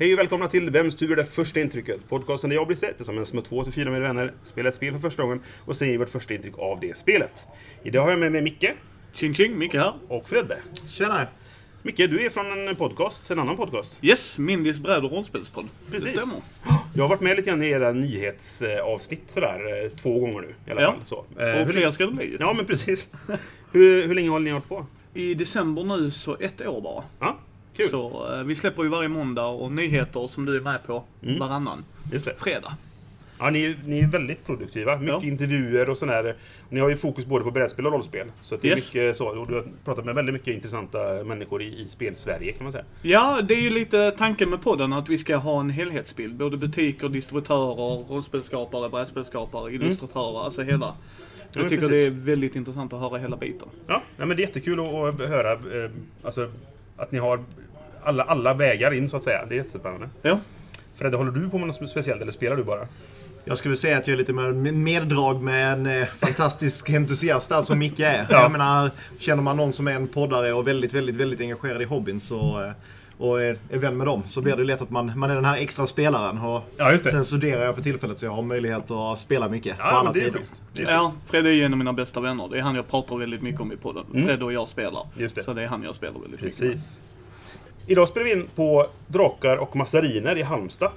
Hej och välkomna till Vems tur är det första intrycket? Podcasten där jag blir sett tillsammans med två till fyra med vänner, spelar ett spel för första gången och säger vårt första intryck av det spelet. Idag har jag med mig Micke Tjing tjing, Micke här. och Fredde. Tjena! Micke, du är från en podcast, en annan podcast. Yes, Mindys bräd och rollspelspodd. Precis. Det stämmer. Jag har varit med lite grann i era nyhetsavsnitt sådär, eh, två gånger nu i alla Ja. fall. Så. Eh, Och hur- fler ska det bli. Ja, men precis. hur, hur länge har ni hållit på? I december nu så ett år bara. Ja, kul. Så eh, vi släpper ju varje måndag och nyheter som du är med på Mm. varannan Just det. fredag. Ja, ni, ni är väldigt produktiva. Mycket Ja. intervjuer och sådär. Ni har ju fokus både på brädspel och rollspel. Så det är Yes. mycket så. Och du har pratat med väldigt mycket intressanta människor i, i spel-Sverige kan man säga. Ja, det är ju lite tanken med podden att vi ska ha en helhetsbild. Både butiker, distributörer, rollspelskapare, brädspelskapare, illustratörer. Alltså hela. Jag tycker precis. det är väldigt intressant att höra hela biten. Ja, nej, men det är jättekul att, att höra eh, alltså, att ni har alla, alla vägar in så att säga. Det är jättespännande. Ja. Fredde, håller du på med något speciellt eller spelar du bara? Jag skulle säga att jag är lite mer meddrag med en eh, fantastisk entusiast där som Micke är. Ja. Jag menar, känner man någon som är en poddare och väldigt, väldigt, väldigt engagerad i hobbyn så, eh, och är, är vän med dem så blir det lätt att man, man är den här extra spelaren. Och Ja, just det. Sen studerar jag för tillfället så jag har möjlighet att spela mycket på Ja, alla det är tider. Ja, Fred är ju en av mina bästa vänner. Det är han jag pratar väldigt mycket om i podden. Fred och jag spelar. Mm. Just det. Så det är han jag spelar väldigt mycket med. Precis. Idag spelar vi in på Drakar och Massariner i Halmstad.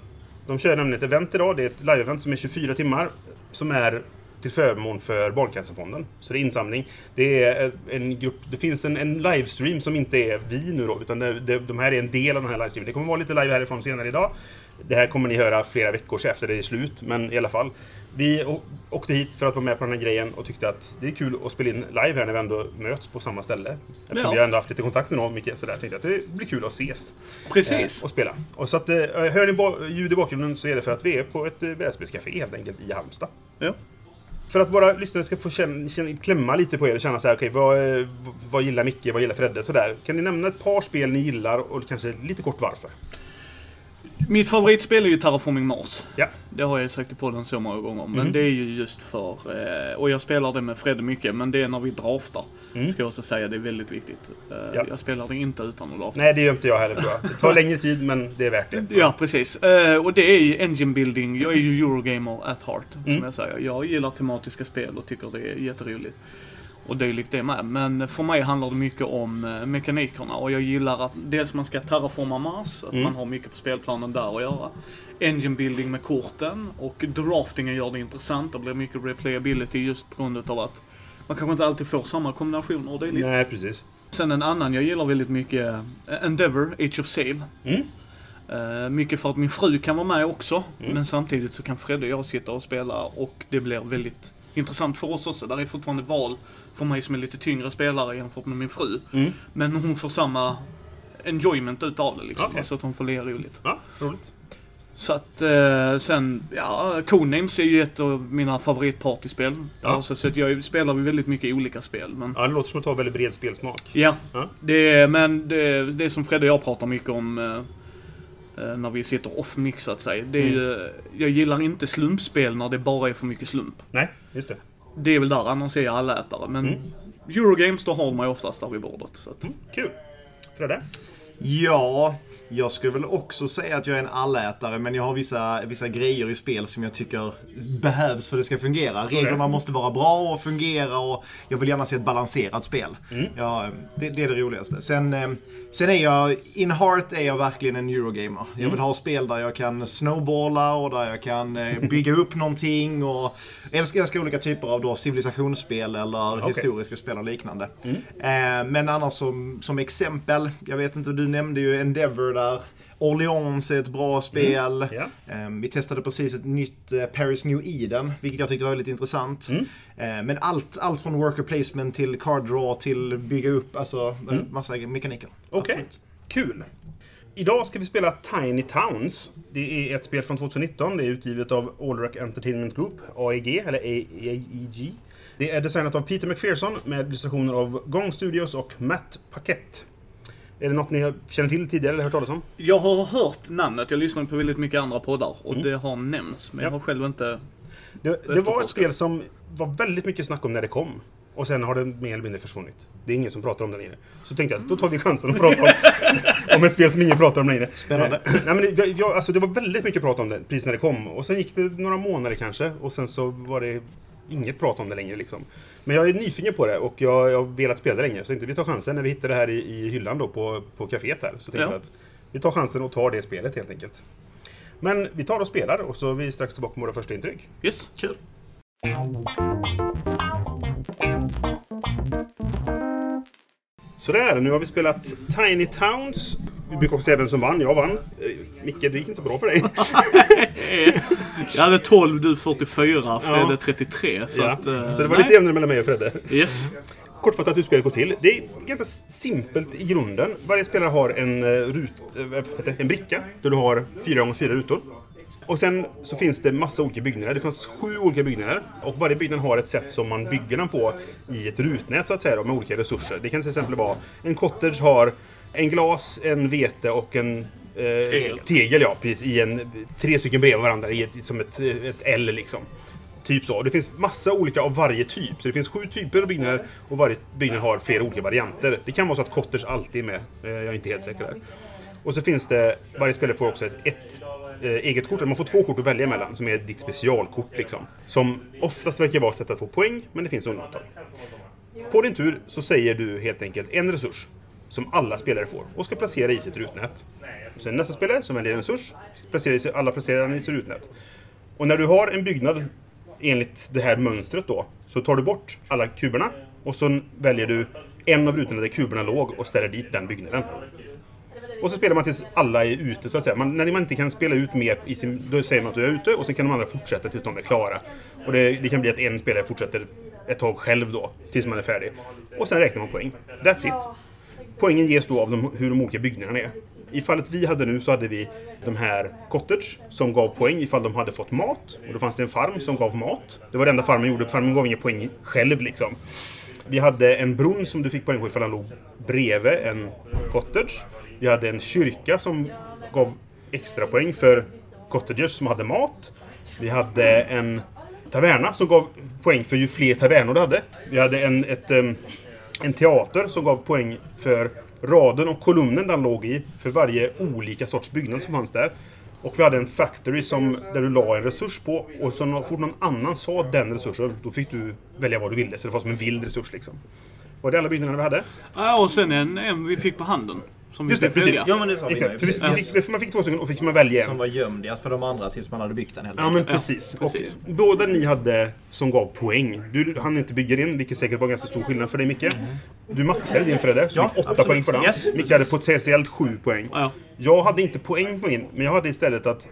De kör nämligen ett event idag. Det är ett live-event som är 24 timmar. Som är till förmån för Barncancerfonden. Så det är insamling. Det är en grupp, det finns en, en livestream som inte är vi nu då, utan det, det, de här är en del av den här livestreamen. Det kommer vara lite live härifrån senare idag. Det här kommer ni höra flera veckor efter det är slut, men i alla fall. Vi åkte hit för att vara med på den här grejen och tyckte att det är kul att spela in live här när vi ändå möts på samma ställe. Eftersom Ja. vi har ändå haft lite kontakt med någon mycket sådär. Tänkte jag att det blir kul att ses. Precis. Eh, och spela. Och så att, eh, hör ni ljud i bakgrunden så är det för att vi är på ett eh, brädspelscafé helt enkelt i Halmstad. Ja. För att våra lyssnare ska få känna, känna, klämma lite på er och känna så här, okej, vad, eh, vad gillar Micke, vad gillar Fredde? Sådär. Kan ni nämna ett par spel ni gillar och kanske lite kort varför? Mitt favoritspel är ju Terraforming Mars. Ja. Det har jag sagt i podden så många gånger. Men Mhm. det är ju just för, eh, och jag spelar det med Fredde mycket, men det är när vi draftar. Ska jag också säga, det är väldigt viktigt. Eh, Mm. Ja. Jag spelar det inte utan att drafta. Nej, det gör inte jag heller tror jag. Det tar längre tid, men det är värt det. Ja, precis. Eh, och det är ju engine building. Jag är ju Eurogamer at heart, Mm. som jag säger. Jag gillar tematiska spel och tycker det är jätteroligt. Och dylikt det med. Men för mig handlar det mycket om eh, mekanikerna och jag gillar att dels man ska terraforma Mars, att Mm. man har mycket på spelplanen där att göra. Engine building med korten och draftingen gör det intressant. Det blir mycket replayability just på grund av att man kanske inte alltid får samma kombinationer och dylikt. Nej, precis. Sen en annan jag gillar väldigt mycket, eh, Endeavor, Age of Sail. Mm. Eh, mycket för att min fru kan vara med också. Men samtidigt så kan Fredde och jag sitta och spela och det blir väldigt intressant för oss också. Där är fortfarande val för mig som är lite tyngre spelare jämfört med min fru. Mm. Men hon får samma enjoyment utav det liksom. Okej. Så att hon får le roligt. Ja, roligt. Så att eh, sen, ja, Codenames är ju ett av mina favoritpartyspel. Ja. Alltså, så att jag spelar väldigt mycket olika spel. Men Ja, det låter som att du har väldigt bred spelsmak. Ja, Ja. det men det, det är som Fredde och jag pratar mycket om eh, när vi sitter off-mix så att säga. Det är Mm. ju, jag gillar inte slumpspel när det bara är för mycket slump. Nej, just det. Det är väl där, annars är jag allätare. Men Mm. Eurogames, då har de mig oftast där vid bordet. Så att, Kul. Fredde? Ja, jag skulle väl också säga att jag är en allätare men jag har vissa, vissa grejer i spel som jag tycker behövs för att det ska fungera. Reglerna måste vara bra och fungera och jag vill gärna se ett balanserat spel. Ja, det, det är det roligaste. Sen, eh, sen är jag, in heart är jag verkligen en Eurogamer. Jag vill ha spel där jag kan snowballa och där jag kan eh, bygga upp någonting och älskar, älskar olika typer av då civilisationsspel eller Okej. historiska spel och liknande. Eh, men annars som, som exempel, jag vet inte, du nämnde ju Endeavor där. Orleans är ett bra spel. Ja. Eh, vi testade precis ett nytt eh, Paris New Eden, vilket jag tyckte var väldigt intressant. Mm. Eh, men allt, allt från worker placement till card draw till bygga upp, alltså eh, massa mekaniker. Okej. Absolut. Kul. Idag ska vi spela Tiny Towns. Det är ett spel från 2019. Det är utgivet av Allrack Entertainment Group, AEG, eller AEG. Det är designat av Peter McPherson med illustrationer av Gong Studios och Matt Paquette. Är det något ni känner till tidigare eller hört talas om? Jag har hört namnet, jag lyssnar på väldigt mycket andra poddar och det har nämnts, men jag Ja. har själv inte... Det, det var ett spel som var väldigt mycket snack om när det kom. Och sen har det mer eller mindre försvunnit. Det är ingen som pratar om det längre. Så tänkte jag att då tar vi chansen att prata om, om ett spel som ingen pratar om längre. Spännande. Eh, Nej, men det, jag, alltså, det var väldigt mycket prat om det precis när det kom. Och sen gick det några månader kanske. Och sen så var det inget prat om det längre. Liksom. Men jag är nyfiken på det och jag, jag har velat spela det länge. Så tänkte vi tar chansen när vi hittar det här i, i hyllan då på, på kaféet här. Så tänkte Ja. att vi tar chansen och tar det spelet helt enkelt. Men vi tar och spelar och så är vi strax tillbaka med våra första intryck. Yes. Kul. Sådär, nu har vi spelat Tiny Towns. Vi brukar också säga vem som vann. Jag vann. Eh, Micke, det gick inte så bra för dig. Jag hade 12, du 44, Fredde Ja. 33. Så, ja. att, eh, så det var nej. lite jämnare mellan mig och Fredde. Yes. Kortfattat hur spelet går till. Det är ganska simpelt i grunden. Varje spelare har en, eh, rut, en bricka där du har fyra gånger fyra rutor. Och sen så finns det massa olika byggnader. Det finns sju olika byggnader. Och varje byggnad har ett sätt som man bygger den på i ett rutnät så att säga då, med olika resurser. Det kan till exempel vara en cottage har en glas, en vete och en eh, Tegel. tegel. Ja, precis. I en, tre stycken bredvid varandra i ett, som ett, ett L liksom. Typ så. Det finns massa olika av varje typ. Så det finns sju typer av byggnader och varje byggnad har flera olika varianter. Det kan vara så att Cotters alltid är med. Eh, Jag är inte helt säker där. Och så finns det, varje spelare får också ett, ett Eh, eget kort. Man får två kort att välja mellan som är ditt specialkort liksom. Som oftast verkar vara sätt att få poäng, men det finns undantag. På din tur så säger du helt enkelt en resurs som alla spelare får och ska placera i sitt rutnät. Och sen nästa spelare som väljer en resurs, placerar sig, alla placerar den i sitt rutnät. Och när du har en byggnad enligt det här mönstret då, så tar du bort alla kuberna och så väljer du en av rutorna där kuberna låg och ställer dit den byggnaden. Och så spelar man tills alla är ute så att säga. Man, när man inte kan spela ut mer i sin... Då säger man att du är ute och sen kan de andra fortsätta tills de är klara. Och det, det kan bli att en spelare fortsätter ett tag själv då, tills man är färdig. Och sen räknar man poäng. That's it. Poängen ges då av de, hur de olika byggnaderna är. I fallet vi hade nu så hade vi de här cottage som gav poäng ifall de hade fått mat. Och då fanns det en farm som gav mat. Det var det enda farmen gjorde. Farmen gav inga poäng själv liksom. Vi hade en brunn som du fick poäng på ifall den låg bredvid en cottage. Vi hade en kyrka som gav extra poäng för cottagers som hade mat. Vi hade en taverna som gav poäng för ju fler tavernor du hade. Vi hade en, ett, en teater som gav poäng för raden och kolumnen den låg i för varje olika sorts byggnad som fanns där. Och vi hade en factory som, där du la en resurs på och så fort någon annan sa den resursen, då fick du välja vad du ville. Så det var som en vild resurs liksom. Var det alla byggnader vi hade? Ja, och sen en, en vi fick på handen. Som Just det, precis. Ja men det sa vi Exakt. För vi, precis. fick, man fick två stycken och fick man välja Som en. var gömd för de andra tills man hade byggt den helt Ja men precis. precis. Och båda ni hade som gav poäng. Du hann inte bygga din, vilket säkert var ganska stor skillnad för dig Micke. Du maxade din Fredde, så Ja, du fick åtta absolut. poäng på den. Yes, Micke hade potentiellt sju poäng. Ja. Jag hade inte poäng på min, men jag hade istället att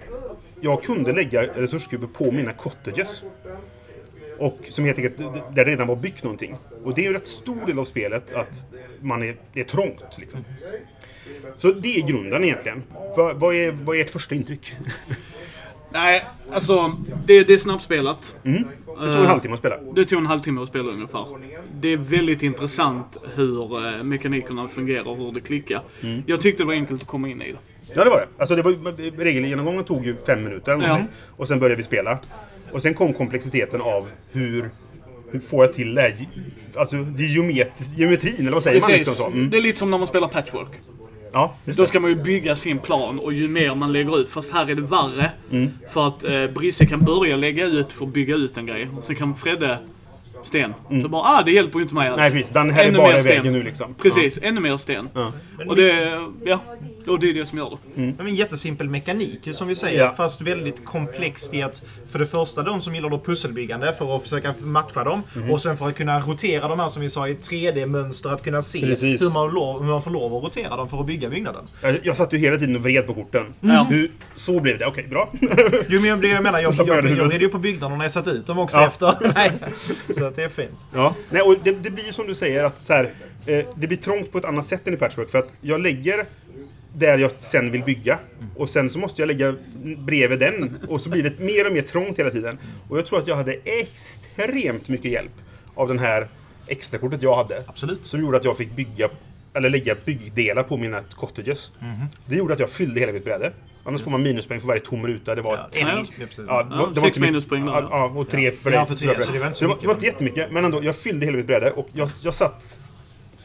jag kunde lägga resurskuber på mina cottages. Och som helt enkelt, där det redan var byggt någonting. Och det är ju en rätt stor del av spelet att man är, är trångt. Liksom. Så det är grunden egentligen. Vad, vad, är, vad är ert första intryck? Nej, alltså det, det är snabbspelat. Det tog en halvtimme att spela. Det tog en halvtimme att spela ungefär. Det är väldigt intressant hur eh, mekanikerna fungerar och hur det klickar. Mm. Jag tyckte det var enkelt att komma in i det. Ja, det var det. Alltså, det var, regelgenomgången tog ju fem minuter eller Ja. Och sen började vi spela. Och sen kom komplexiteten av hur, hur får jag till det här? Alltså, det är geomet, geometrin, eller vad säger man? Liksom så? Mm. Det är lite som när man spelar patchwork. Ja, Då ska man ju bygga sin plan och ju mer man lägger ut. Fast här är det värre. Mm. För att eh, Brisse kan börja lägga ut för att bygga ut en grej. Och sen kan Fredde sten. Så bara, ah det hjälper ju inte mig alls. Mm. Nej, precis. Den här är bara i vägen nu liksom. Precis, ännu mer sten. Ja. Och det, ja, och det är det som gör det. Ja, men jättesimpel mekanik som vi säger. Ja. Fast väldigt komplext i att för det första de som gillar då pusselbyggande för att försöka matcha dem. Mhm. Och sen för att kunna rotera de här som vi sa i 3D-mönster. Att kunna se Precis. hur man, lov, hur man får lov att rotera dem för att bygga byggnaden. Jag, jag satt ju hela tiden och vred på korten. Ja. Hur, så blev det. Okej, bra. Jo men det jag menar, jag, jag, jag jag, red ju på byggnaderna när jag satt ut dem också Ja. efter. Nej. Så att det är fint. Ja. Nej, och det, det blir ju som du säger att så här, eh, det blir trångt på ett annat sätt än i Patchwork. För att jag lägger där jag sen vill bygga. Och sen så måste jag lägga bredvid den. Och så blir det mer och mer trångt hela tiden. Och jag tror att jag hade extremt mycket hjälp av den här extrakortet jag hade. Absolut. Som gjorde att jag fick bygga, eller lägga byggdelar på mina cottages. Det gjorde att jag fyllde hela mitt bräde. Annars får man minuspoäng för varje tom ruta. Det var Ja, en. Ja. Ja, precis. Ja, det var, Ja, det var sex minuspoäng då. Ja, ja, och tre för Ja, dig. för tre, så det var inte så Så det var, mycket. det var inte jättemycket, men ändå. Jag fyllde hela mitt bräde och jag, jag satt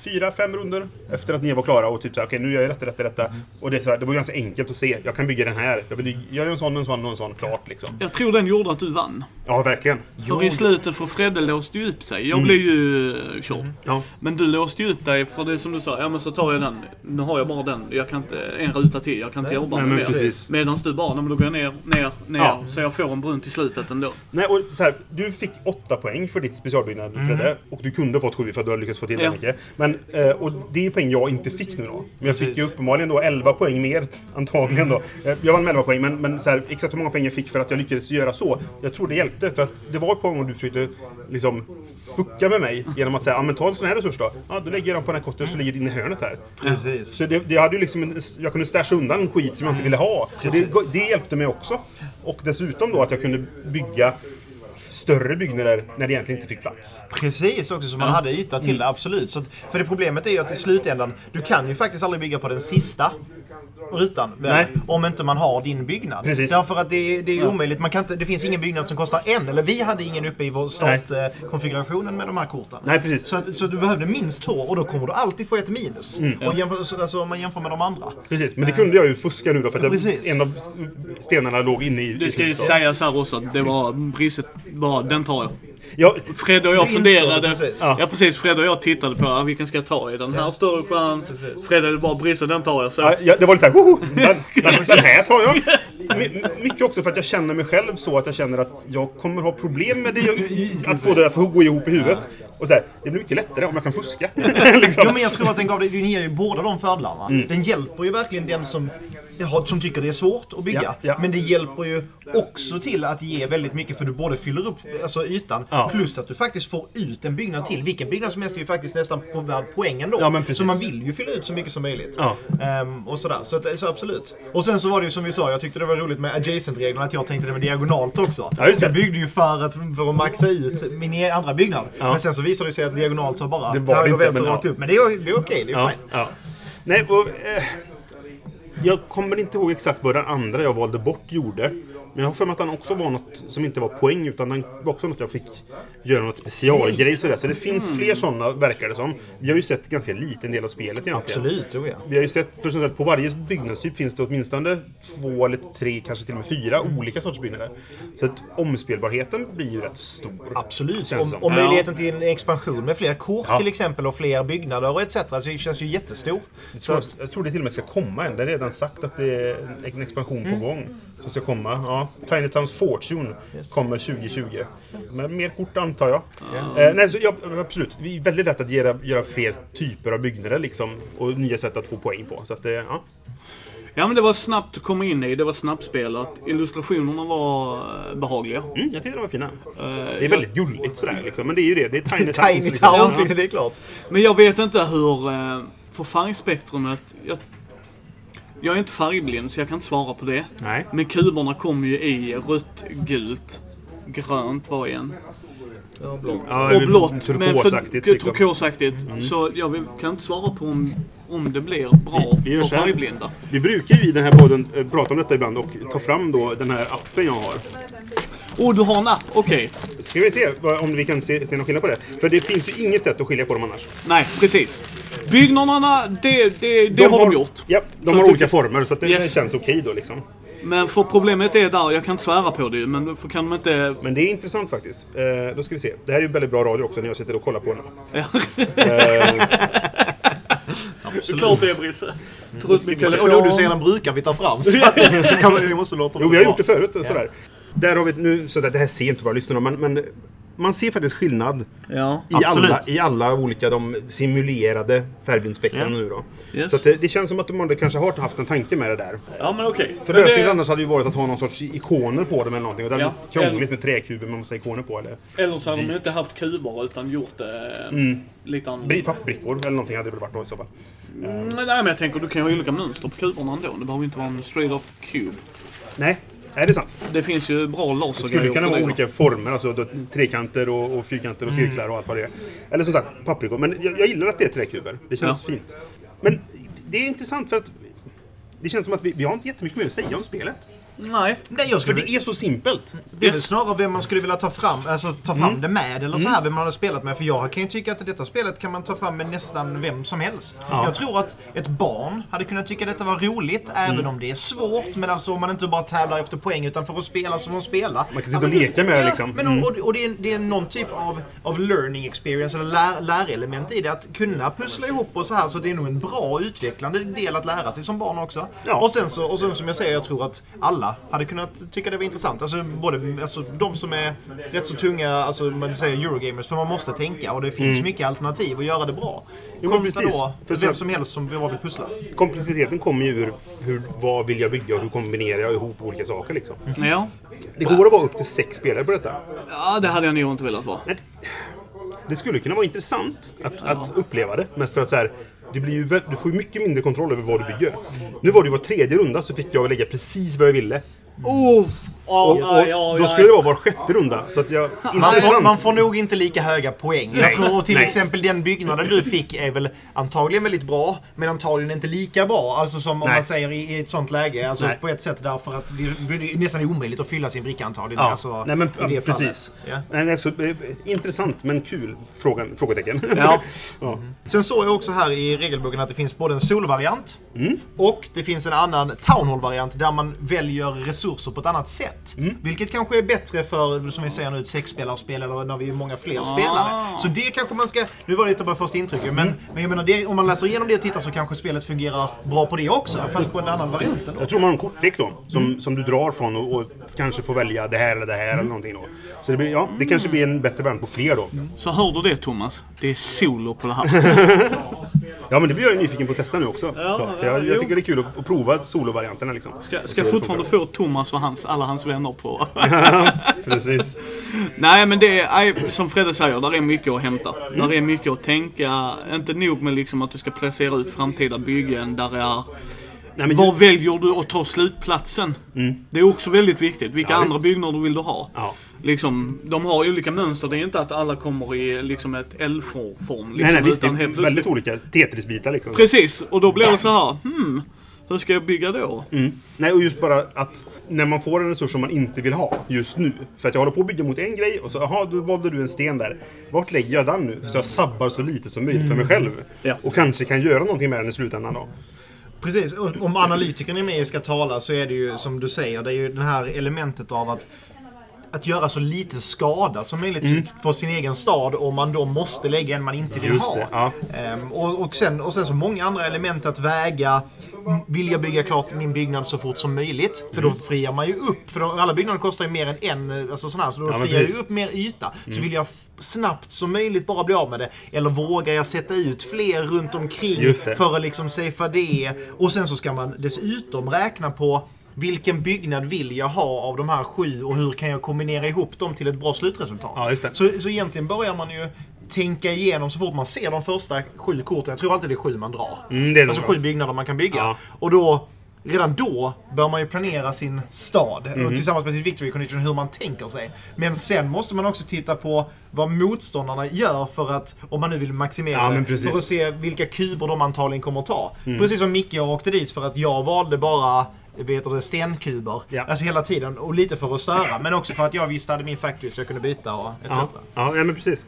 fyra, fem runder efter att ni var klara och typ såhär, okej nu gör jag detta, detta, detta. Och det, är så här, det var ganska enkelt att se. Jag kan bygga den här. Jag vill göra en sån, en sån och en sån. Klart liksom. Jag tror den gjorde att du vann. Ja, verkligen. För i slutet, för Fredde låste ju upp sig. Jag blev ju uh, körd. Ja. Men du låste ju upp dig för det som du sa, ja men så tar jag den. Nu har jag bara den. Jag kan inte, en ruta till. Jag kan inte jobba Nej, med men mer. Medan du bara, nej men då går jag ner, ner, ner. Ja. Så jag får en brunn till slutet ändå. Nej, och så här, du fick åtta poäng för ditt specialbyggnad, Fredde. Och du kunde ha fått sju för att du har lyckats få till Ja. det mycket. Men, eh, och det är poäng jag inte fick nu då. Men jag fick ju uppenbarligen då 11 poäng mer, antagligen då. Eh, Jag vann med 11 poäng, men, men så här, exakt hur många poäng jag fick för att jag lyckades göra så. Jag tror det hjälpte, för att det var ett par gånger du försökte liksom fucka med mig genom att säga, ja men ta en sån här resurs då. Ja, då lägger jag dem på den här kotten så ligger din i hörnet här. Precis. Så det, det hade ju liksom, en- jag kunde stasha undan skit som jag inte ville ha. Det, det hjälpte mig också. Och dessutom då att jag kunde bygga större byggnader när det egentligen inte fick plats. Precis, också så man hade yta till det, absolut. Så att, för det problemet är ju att i slutändan, du kan ju faktiskt aldrig bygga på den sista rutan. väl, Nej. Om inte man har din byggnad. Precis. Därför att det, det är ju omöjligt. Man kan inte, det finns ingen byggnad som kostar en. Eller vi hade ingen uppe i vår startkonfigurationen med de här korten. Nej, precis. Så, så du behövde minst två och då kommer du alltid få ett minus. Och jämför, så- alltså, om man jämför med de andra. Precis, men det kunde jag ju fuska nu då för att Precis. en av stenarna låg inne i... Det ska ju sägas här också att det var priset, bara den tar jag. Ja, Fred och jag funderade. det precis. Ja. precis, Fred och jag tittade på ah, vilken ska jag ta i den här större chans. Fred är bara Brisse, den tar jag. Så. ja, ja, det var lite såhär, woho! Den, den, den här tar jag! My, mycket också för att jag känner mig själv så att jag känner att jag kommer ha problem med det, att få det att gå ihop i huvudet. Och så här, det blir mycket lättare om jag kan fuska. liksom. Jo men jag tror att den gav dig, den ger ju båda de fördelarna. Den hjälper ju verkligen den som, som tycker det är svårt att bygga. Ja, ja. Men det hjälper ju också till att ge väldigt mycket för du både fyller upp alltså, ytan Ja. plus att du faktiskt får ut en byggnad till. Vilken byggnad som helst är ju faktiskt nästan på värd poängen då. Så man vill ju fylla ut så mycket som möjligt. Ehm, och sådär. Så, så absolut. Och sen så var det ju som vi sa, jag tyckte det var roligt med adjacent-reglerna att jag tänkte det var diagonalt också. Ja, just så jag det. byggde ju för att, för att maxa ut min e- andra byggnad. Men sen så visade det sig att diagonalt var bara Det var det höger, inte, vänster, rakt upp. Men det är, det är okej, det är Ja, fine. ja. Nej, och, eh, jag kommer inte ihåg exakt vad den andra jag valde bort gjorde. Men jag har för mig att den också var något som inte var poäng utan den var också något jag fick göra något specialgrej sådär. Så det finns fler sådana verkar det som. Vi har ju sett ganska liten del av spelet egentligen. Absolut, tror jag. Vi har ju sett, för sagt, på varje byggnadstyp finns det åtminstone två eller tre, kanske till och med fyra olika sorters byggnader. Så att omspelbarheten blir ju rätt stor. Absolut. Och, och möjligheten till en expansion med fler kort Ja. till exempel och fler byggnader och etc. Så det känns ju jättestor. Jag Så tror, att, jag tror det till och med ska komma en. Det är redan sagt att det är en expansion Mm. på gång. Som ska komma. Ja, Tiny Towns Fortune kommer 2020. Men mer kort antar jag. Eh, nej, så, ja, absolut. Det är väldigt lätt att göra, göra fler typer av byggnader liksom. Och nya sätt att få poäng på. Så att det, ja. Ja men det var snabbt att komma in i, det var snabbspelat. Illustrationerna var eh, behagliga. mm, jag tyckte de var fina. Eh, Det är väldigt gulligt sådär liksom. Men det är ju det. Det är Tiny Towns. Tiny liksom. Towns, Ja. liksom, det är klart. Men jag vet inte hur... Eh, för färgspektrumet... Jag, jag är inte färgblind så jag kan inte svara på det. Nej. Men kuberna kommer ju i rött, gult, grönt var igen. Ja, Och blått. Men Turkosaktigt liksom. turkosaktigt. Så jag vill, kan inte svara på om, om det blir bra Vi gör för färgblinda. Vi brukar ju i den här podden eh, prata om detta ibland och ta fram då den här appen jag har. Åh, du har en app? Okej. Ska vi se om vi kan se, se någon skillnad på det? För det finns ju inget sätt att skilja på dem annars. Nej, precis. Byggnaderna, det, det, det har de gjort. Ja, de Så har olika du- former så att det Yes. känns okej då liksom. Men för problemet är där, jag kan inte svära på det men då kan de inte... Men det är intressant faktiskt. Eh, då ska vi se. Det här är ju väldigt bra radio också när jag sitter och kollar på den. Ja. Eh, Klart det är Brisse. Min Och då du ser den brukar vi ta fram. Så att, kan man- vi måste låta jo, vi har gjort det förut. Sådär. Där har vi nu, så att det här ser inte våra lyssnare men, men man ser faktiskt skillnad Ja. i Absolut. alla, i alla olika de simulerade färgblindsspektren Ja. nu då. Yes. Så att det, det känns som att de hade kanske har haft en tanke med det där. Ja, men okej. För Men lösningen det- annars hade ju varit att ha någon sorts ikoner på dem eller någonting. Och det är Ja. lite krångligt med träkuber med massa ikoner på. Eller Eller så hade de inte haft kuber utan gjort det Mm. lite annorlunda. bri- pappbrickor eller någonting hade det väl varit då i så fall. Mm, nej, men jag tänker du kan ju ha olika mönster på kuberna ändå. Det behöver inte vara en straight up cube. Nej, nej det är sant. Det finns ju bra Det lasergrejer skulle kunna på vara det. olika former, alltså då, trekanter och, och fyrkanter och Mm. cirklar och allt vad det är. Eller som sagt, pappbrickor. Men jag, jag gillar att det är träkuber. Det känns Ja. fint. Men det är intressant för att det känns som att vi, vi har inte jättemycket mer att säga om spelet. Nej. Nej, jag För skulle... det är så simpelt. Det är väl snarare vem man skulle vilja ta fram, alltså, ta fram det med eller så här, vem man har spelat med. För jag kan ju tycka att detta spelet kan man ta fram med nästan vem som helst. Ja. Jag tror att ett barn hade kunnat tycka detta var roligt, även om det är svårt. Men alltså om man inte bara tävlar efter poäng utan för att spela som de spelar. Man kan sitta och leka med det, ja, liksom. Men, och, och, och det, är, det är någon typ av, av learning experience, eller lär, lärelement i det. Att kunna pussla ihop och så här, så det är nog en bra utvecklande del att lära sig som barn också. Ja. Och sen så, och sen som jag säger, jag tror att alla hade kunnat tycka det var intressant. Alltså både alltså, de som är rätt så tunga, alltså man säger Eurogamers, för man måste tänka och det finns mycket alternativ att göra det bra. Mm. Jo, Kontra precis. då, För vem som helst som vill pussla. Komplexiteten kommer ju ur hur, vad vill jag bygga och hur kombinerar jag ihop olika saker liksom. Ja. Det går att vara upp till sex spelare på detta. ja, det hade jag nog inte velat vara. Det skulle kunna vara intressant att, att uppleva det. Mest för att så här, det blir ju, du får ju mycket mindre kontroll över vad du bygger. Nu var det ju var tredje runda så fick jag lägga precis vad jag ville. Oh! Och, och ja, då skulle det vara var sjätte runda. Så att jag, Man får, man får nog inte lika höga poäng. Jag Nej, tror till nej. exempel den byggnaden du fick är väl antagligen väldigt bra, men antagligen inte lika bra. Alltså som om Nej. man säger i, ett sånt läge. Alltså Nej. på ett sätt därför att det är nästan omöjligt att fylla sin bricka antagligen. Ja, Alltså, nej men i det precis. Ja. Nej, nej, så, eh, intressant men kul? Frågan, frågetecken. Ja. ja. Sen såg jag också här i regelboken att det finns både en solvariant Mm. och det finns en annan Town Hall-variant där man väljer resurser på ett annat sätt. Mm. Vilket kanske är bättre för, som vi säger nu, ett sexspelarspel eller när vi är många fler Ah. spelare. Så det kanske man ska... Nu var det lite bara första intrycket, men, Mm. men jag menar, det, om man läser igenom det och tittar så kanske spelet fungerar bra på det också. Fast på en annan variant ändå. Jag tror man har en kortlek då, som, som du drar från och, och kanske får välja det här eller det här eller någonting då. Så det, blir, ja, det kanske blir en bättre variant på fler då. Så hör du det Thomas? Det är solo på det här. Ja men det blir jag ju nyfiken på att testa nu också. Ja, så, för ja, jag, jag tycker det är kul att, att prova solovarianterna liksom. Ska, ska fortfarande få Thomas och hans, alla hans vänner på. Precis. Nej men det är, som Fredde säger, där är mycket att hämta. Där är mycket att tänka. Inte nog med liksom att du ska placera ut framtida byggen. Där är Nej, men Var väljer du att ta slutplatsen? Det är också väldigt viktigt. Vilka Ja, andra visst. byggnader vill du ha? Ja. Liksom, de har olika mönster. Det är inte att alla kommer i liksom ett L-form. Liksom, nej, nej, visst. Det är plötsligt- väldigt olika Tetris-bitar liksom. Precis, och då blir det så här. Hmm, hur ska jag bygga då? Mm. Nej, och just bara att när man får en resurs som man inte vill ha just nu. För att jag håller på att bygga mot en grej och så, jaha, då valde du en sten där. Vart lägger jag den nu? Så jag sabbar så lite som möjligt för mig själv. Ja. Och kanske kan göra någonting med den i slutändan då. Precis, om analytikern är med ska tala så är det ju som du säger, det är ju det här elementet av att att göra så lite skada som möjligt på sin egen stad om man då måste lägga en man inte vill Mm. Just ha. det, ja. Ehm, och, och, sen, och sen så många andra element att väga. Mm, Vill jag bygga klart min byggnad så fort som möjligt? För Mm. då friar man ju upp. För då, alla byggnader kostar ju mer än en, eh, alltså sån här, så då Ja, friar ju. Mm. upp mer yta. Så vill jag snabbt som möjligt bara bli av med det. Eller vågar jag sätta ut fler runt omkring för att liksom safea det. Och sen så ska man dessutom räkna på vilken byggnad vill jag ha av de här sju och hur kan jag kombinera ihop dem till ett bra slutresultat? Ja, just det. Så, så egentligen börjar man ju tänka igenom så fort man ser de första sju korten. Jag tror alltid det är sju man drar. Mm, alltså sju byggnader man kan bygga. Ja. Och då, redan då bör man ju planera sin stad. Mhm. Och tillsammans med sin victory condition hur man tänker sig. Men sen måste man också titta på vad motståndarna gör för att, om man nu vill maximera Ja, det, precis. Mm. för att se vilka kuber de antagligen kommer att ta. Precis som Micke och åkte dit för att jag valde bara vet du, det, stenkuber. Ja. Alltså hela tiden. Och lite för att störa. Men också för att jag visste hade min factory så jag kunde byta och etc. Ja, ja, ja men precis.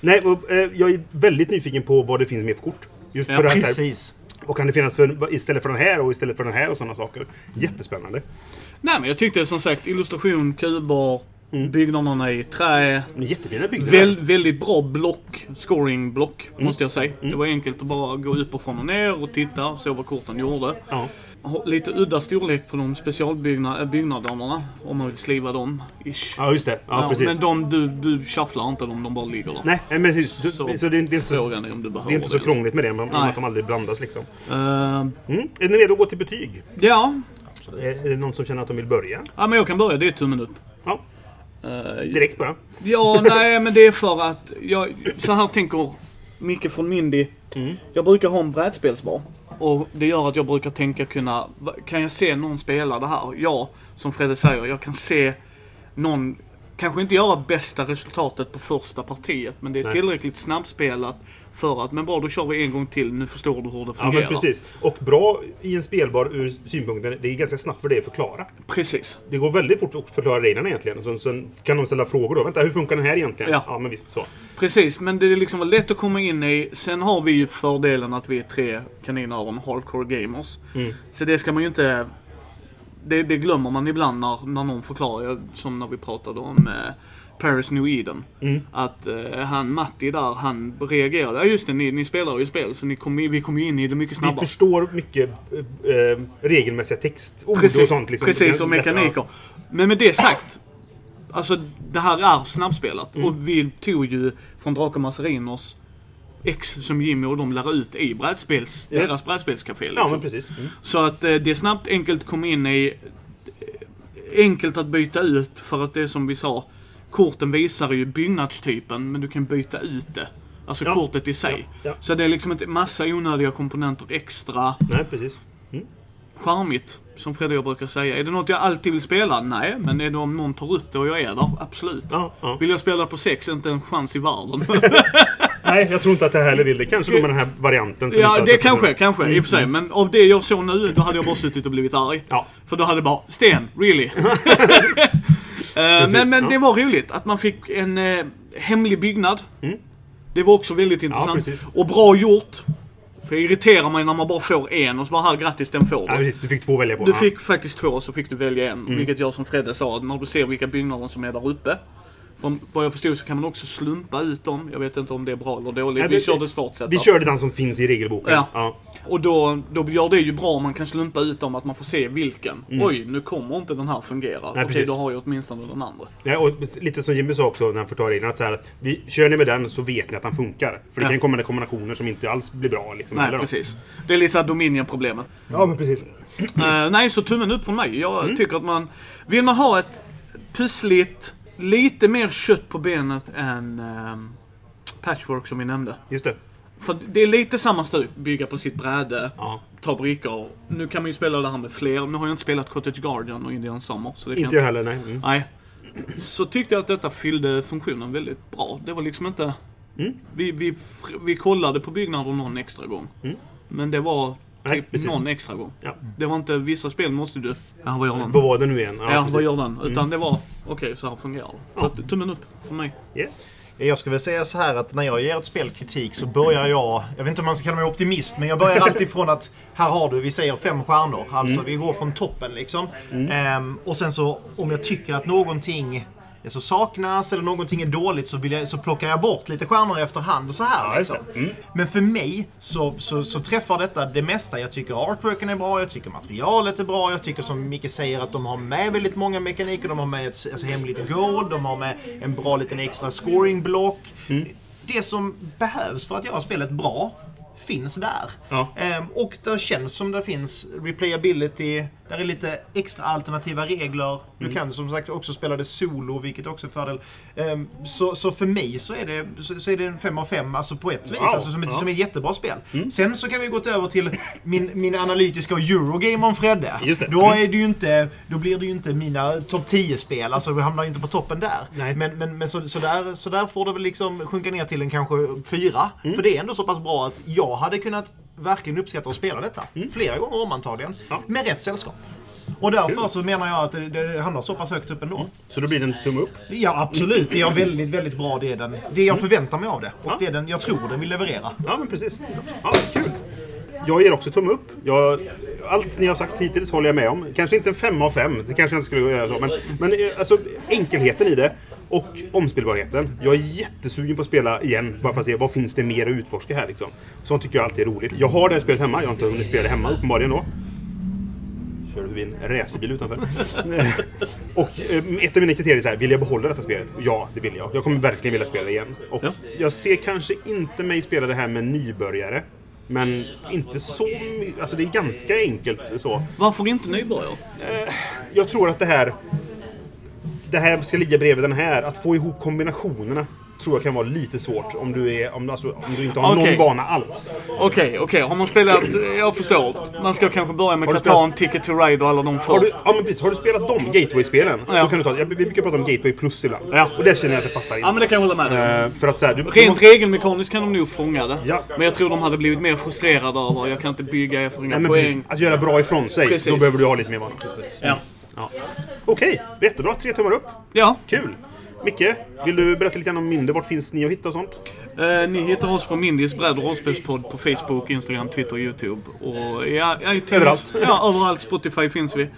Nej, och, eh, jag är väldigt nyfiken på vad det finns med för kort. Just Ja, det här, så här, Och kan det finnas för, istället för den här och istället för den här och sådana saker. Jättespännande. Nej men jag tyckte som sagt illustration, kuber, byggnaderna i trä. Jättefina byggnader. Väl, väldigt bra block, scoring-block måste jag säga. Det var enkelt att bara gå upp och och ner och titta, se vad korten gjorde. Ja. Lite udda storlek på de specialbyggnaderna. Om man vill sliva dem. Ish. Ja, just det. Ja, precis. men de, du, du shufflar inte dem, de bara ligger där. Nej, men precis. Så- så, det, är inte, så, Frågan är om du behöver det är inte så krångligt med det, Nej. att de aldrig blandas liksom. Eh, Mm. Är ni redo att gå till betyg? ja. Är det någon som känner att de vill börja? ja, men jag kan börja. Det är tummen upp. Ja, Eh, direkt bara. Ja, nej, men det är för att jag, så här tänker Micke från Mindy. Jag brukar ha en brädspelsbar. Och det gör att jag brukar tänka kunna, kan jag se någon spela det här? Ja, som Fredde säger, jag kan se någon, kanske inte göra bästa resultatet på första partiet, men det är Nej. tillräckligt snabbspelat för att, men bra då kör vi en gång till, nu förstår du hur det Ja, fungerar. men precis. Och bra i en spelbar ur synpunkten, det är ganska snabbt för dig att förklara. Precis. Det går väldigt fort att förklara reglerna egentligen. Och sen, sen kan de ställa frågor då. Vänta, hur funkar den här egentligen? Ja. ja men visst så. Precis, men det är liksom lätt att komma in i. Sen har vi ju fördelen att vi är tre kaninöron, hardcore gamers. Mm. Så det ska man ju inte... Det, det glömmer man ibland när, när någon förklarar, som när vi pratade om eh, Paris New Eden. Mm. Att eh, han Matti där, han reagerade. Ja just det, ni, ni spelar ju spel så ni kom, vi kom ju in i det mycket Vi snabbare. förstår mycket eh, regelmässiga textord Precis, och sånt. Liksom. precis, och mekaniker. Men med det sagt. Alltså det här är snabbspelat. Mm. Och vi tog ju från Draken Massarinos X som Jimmy och de lär ut i brädspels, Ja. deras brädspelscafé. Ja, Liksom. men precis. Mm. Så att eh, det är snabbt, enkelt komma in i. eh, Enkelt att byta ut för att det är som vi sa. Korten visar ju byggnadstypen men du kan byta ut det. Alltså Ja. kortet i sig. Ja, ja. Så det är liksom inte massa onödiga komponenter extra Nej, precis. charmigt, som Fredde jag brukar säga. Är det något jag alltid vill spela? Nej, men är det om någon tar upp det och jag är där? Absolut. Ja, ja. Vill jag spela på sex? Inte en chans i världen. Nej, jag tror inte att det heller vill det. Kanske då med den här varianten. som ja, det kanske, kanske, i och för sig. Men av det jag såg nu, då hade jag bara suttit och blivit arg. Ja. För då hade det bara, Sten, really? Eh, men men ja. det var roligt att man fick en eh, hemlig byggnad. Det var också väldigt intressant. precis. och bra gjort. För det irriterar mig när man bara får en och så bara, här, grattis, den får du. Ja, precis. Du fick två välja på. Du Ja. fick faktiskt två, så fick du välja en. Mm. Vilket jag som Fredde sa, när du ser vilka byggnader som är där uppe. Från vad jag förstod så kan man också slumpa ut dem. Jag vet inte om det är bra eller dåligt. Nej, vi vi- körde startsetup. Vi körde den som finns i regelboken. Ja. Ja. Och då, då gör det ju bra om man kan slumpa ut dem, att man får se vilken. Mm. Oj, nu kommer inte den här fungera. Okej, precis. då har jag åtminstone den andra. Ja, och lite som Jimmy sa också när han förklarar reglerna. Att så här, vi, kör ni med den så vet ni att den funkar. För det Ja. kan komma kombinationer som inte alls blir bra. Liksom, Nej, precis. Det är lite såhär Dominion-problemet. Ja, men precis. Eh, nej, så tummen upp från mig. Jag Mm. tycker att man... Vill man ha ett pussligt, lite mer kött på benet än ehm, Patchwork som vi nämnde. Just det. För det är lite samma stuk, bygga på sitt bräde, Ja. ta brickor. Nu kan man ju spela det här med fler. Nu har jag inte spelat Cottage Guardian och Indian Summer. Så det Inte jag heller, nej. Mm. Nej. Så tyckte jag att detta fyllde funktionen väldigt bra. Det var liksom inte... Mm. Vi, vi, vi kollade på byggnader någon extra gång. Men det var Nej, typ precis. någon extra gång. Ja. Det var inte, vissa spel måste du... Ja, vad gör den? Var det nu igen? Ja, precis. vad gör den? Utan det var, okej, så här fungerar det. Så att, tummen upp för mig. Yes. Jag skulle säga så här att när jag ger ett spel kritik så börjar jag, jag vet inte om man ska kalla mig optimist, men jag börjar alltid från att här har du, vi säger fem stjärnor. Alltså vi går från toppen liksom. Ehm, och sen så om jag tycker att någonting så saknas eller någonting är dåligt så, vill jag, så plockar jag bort lite stjärnor efterhand och så här. Ja, liksom. Mm. Men för mig så, så, så träffar detta det mesta. Jag tycker artworken är bra, jag tycker materialet är bra, jag tycker som Micke säger att de har med väldigt många mekaniker. De har med ett alltså, hemligt gold, de har med en bra liten extra scoring-block. Det som behövs för att göra spelet bra finns där. Ja. Ehm, och det känns som det finns replayability, där är lite extra alternativa regler. Du kan som sagt också spela det solo, vilket också är en fördel. Ehm, så, så för mig så är det, så, så är det en 5 av 5 alltså på ett vis. Wow. Alltså som, ett, Ja. som ett jättebra spel. Sen så kan vi gå över till min, min analytiska och Eurogame om Fredde. Just det. Då, Mm. är det ju inte, då blir det ju inte mina topp 10-spel. Alltså vi hamnar ju inte på toppen där. Nej. Men, men, men så, så, där, så där får det väl liksom sjunka ner till en kanske fyra. Mm. För det är ändå så pass bra att jag hade kunnat verkligen uppskatta att spela detta. Flera gånger om antagligen. Mm. Ja. Med rätt sällskap. Och därför Kul. så menar jag att det, det hamnar så pass högt upp ändå. Så då blir det en tumme upp. Ja, absolut. Det är väldigt, väldigt bra. Det, är den, det jag förväntar mig av det. Och Ja. det är den jag tror den vill leverera. Ja, men precis. Ja, kul. Jag ger också tumme upp. Jag, allt ni har sagt hittills håller jag med om. Kanske inte en femma av fem. Det kanske jag inte skulle göra så. Men, men eh, alltså, enkelheten i det och omspelbarheten. Jag är jättesugen på att spela igen. Bara för att se vad finns det mer att utforska här. Liksom. Sånt tycker jag alltid är roligt. Jag har det här spelet hemma. Jag har inte hunnit spela det hemma uppenbarligen då. Körde förbi en racerbil utanför. och eh, ett av mina kriterier är så här, vill jag behålla detta spelet? Ja, det vill jag. Jag kommer verkligen vilja spela det igen. Och Ja. jag ser kanske inte mig spela det här med nybörjare. Men inte så Alltså det är ganska enkelt så. Varför inte nybörjare? Jag tror att det här... Det här ska ligga bredvid den här. Att få ihop kombinationerna tror jag kan vara lite svårt om du, är, om, alltså, om du inte har Okej. någon vana alls. Okej, okej. Har man spelat... Jag förstår. Man ska kanske börja med Catan, Ticket to Ride och alla de Har du, först. ja, men precis, har du spelat de Gateway-spelen? Ja. Då kan du ta, vi brukar prata om Gateway Plus ibland. Ja. Och där känner jag att det passar in. Ja, men det kan jag hålla med dig om. Eh, för att så här, du, Rent du, regelmekaniskt kan de nog fånga det. Ja. Men jag tror de hade blivit mer frustrerade över jag kan inte bygga, jag får inga nej, poäng. precis, att göra bra ifrån sig, Precis. då behöver du ha lite mer vana. Ja. Ja. Okej, jättebra. Tre tummar upp. ja. Kul! Micke, vill du berätta lite om Minde? Vart finns ni att hitta och sånt? Eh, ni hittar oss på Mindys bredd och rollspelspodd på Facebook, Instagram, Twitter, Youtube. Och ja, iTunes. Överallt. Ja, överallt. Spotify finns vi.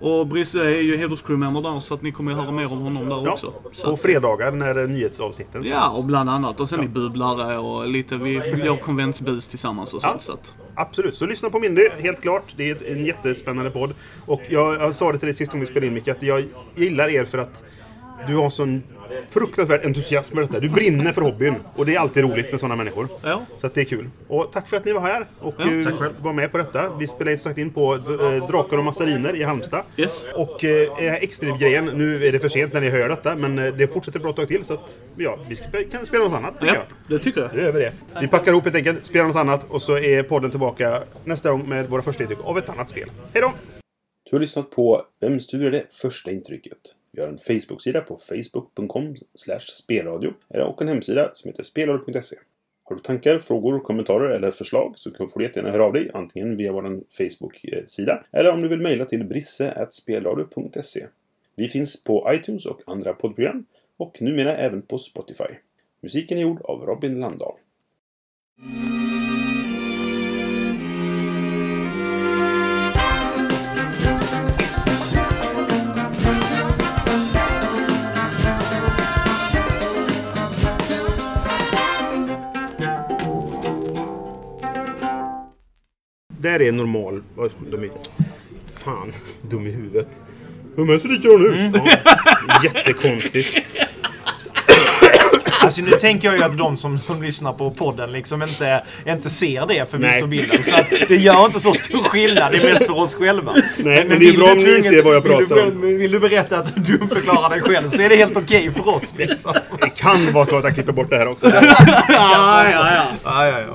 Och Brisse är ju hederscrewmember där så att ni kommer att höra mer om honom där Ja, också. Så på fredagar när eh, nyhetsavsnitten Ja, och bland annat. Och sen i bubblare och lite, vi gör konventsbus tillsammans och så. Ja. så att, Absolut, så lyssna på Mindy, helt klart. Det är en jättespännande podd. Och jag, jag sa det till dig sist gången vi spelade in Micke, att jag gillar er för att du har sån fruktansvärd entusiasm med detta. Du brinner för hobbyn. Och det är alltid roligt med sådana människor. Ja. Så att det är kul. Och tack för att ni var här och Ja, eh, tack själv. var med på detta. Vi spelar in, sagt in på eh, Drakar och Massariner i Halmstad. Yes. Och eh, extra-grejen, nu är det för sent när ni hör detta, men eh, det fortsätter ett bra tag till. Så att, ja, vi ska, kan spela något annat tycker Ja, jag. det tycker jag. Nu gör vi det. Vi packar ihop helt enkelt, spelar något annat och så är podden tillbaka nästa gång med våra första intryck av ett annat spel. Hej då! Du har lyssnat på Vem studerar det första intrycket? Vi har en Facebook-sida på facebook.com spelradio och en hemsida som heter spelradio.se. Har du tankar, frågor, kommentarer eller förslag så får du jättegärna höra av dig antingen via vår Facebook-sida eller om du vill mejla till brisse.spelradio.se. Vi finns på iTunes och andra poddprogram och numera även på Spotify. Musiken är gjord av Robin Landahl. Där är normal... De är... Fan, dum i huvudet. Men så likadana ut. Ja, jättekonstigt. Alltså nu tänker jag ju att de som, som lyssnar på podden liksom inte, inte ser det förvisso bilden. Så det gör inte så stor skillnad. Det är mest för oss själva. Nej, men det är vill bra om ni ser vad jag vill pratar om. själv- Vill du berätta att du förklarar dig själv så är det helt okej för oss liksom. Det kan vara så att jag klipper bort det här också. Ja, ja, ja. Ja, ja, ja.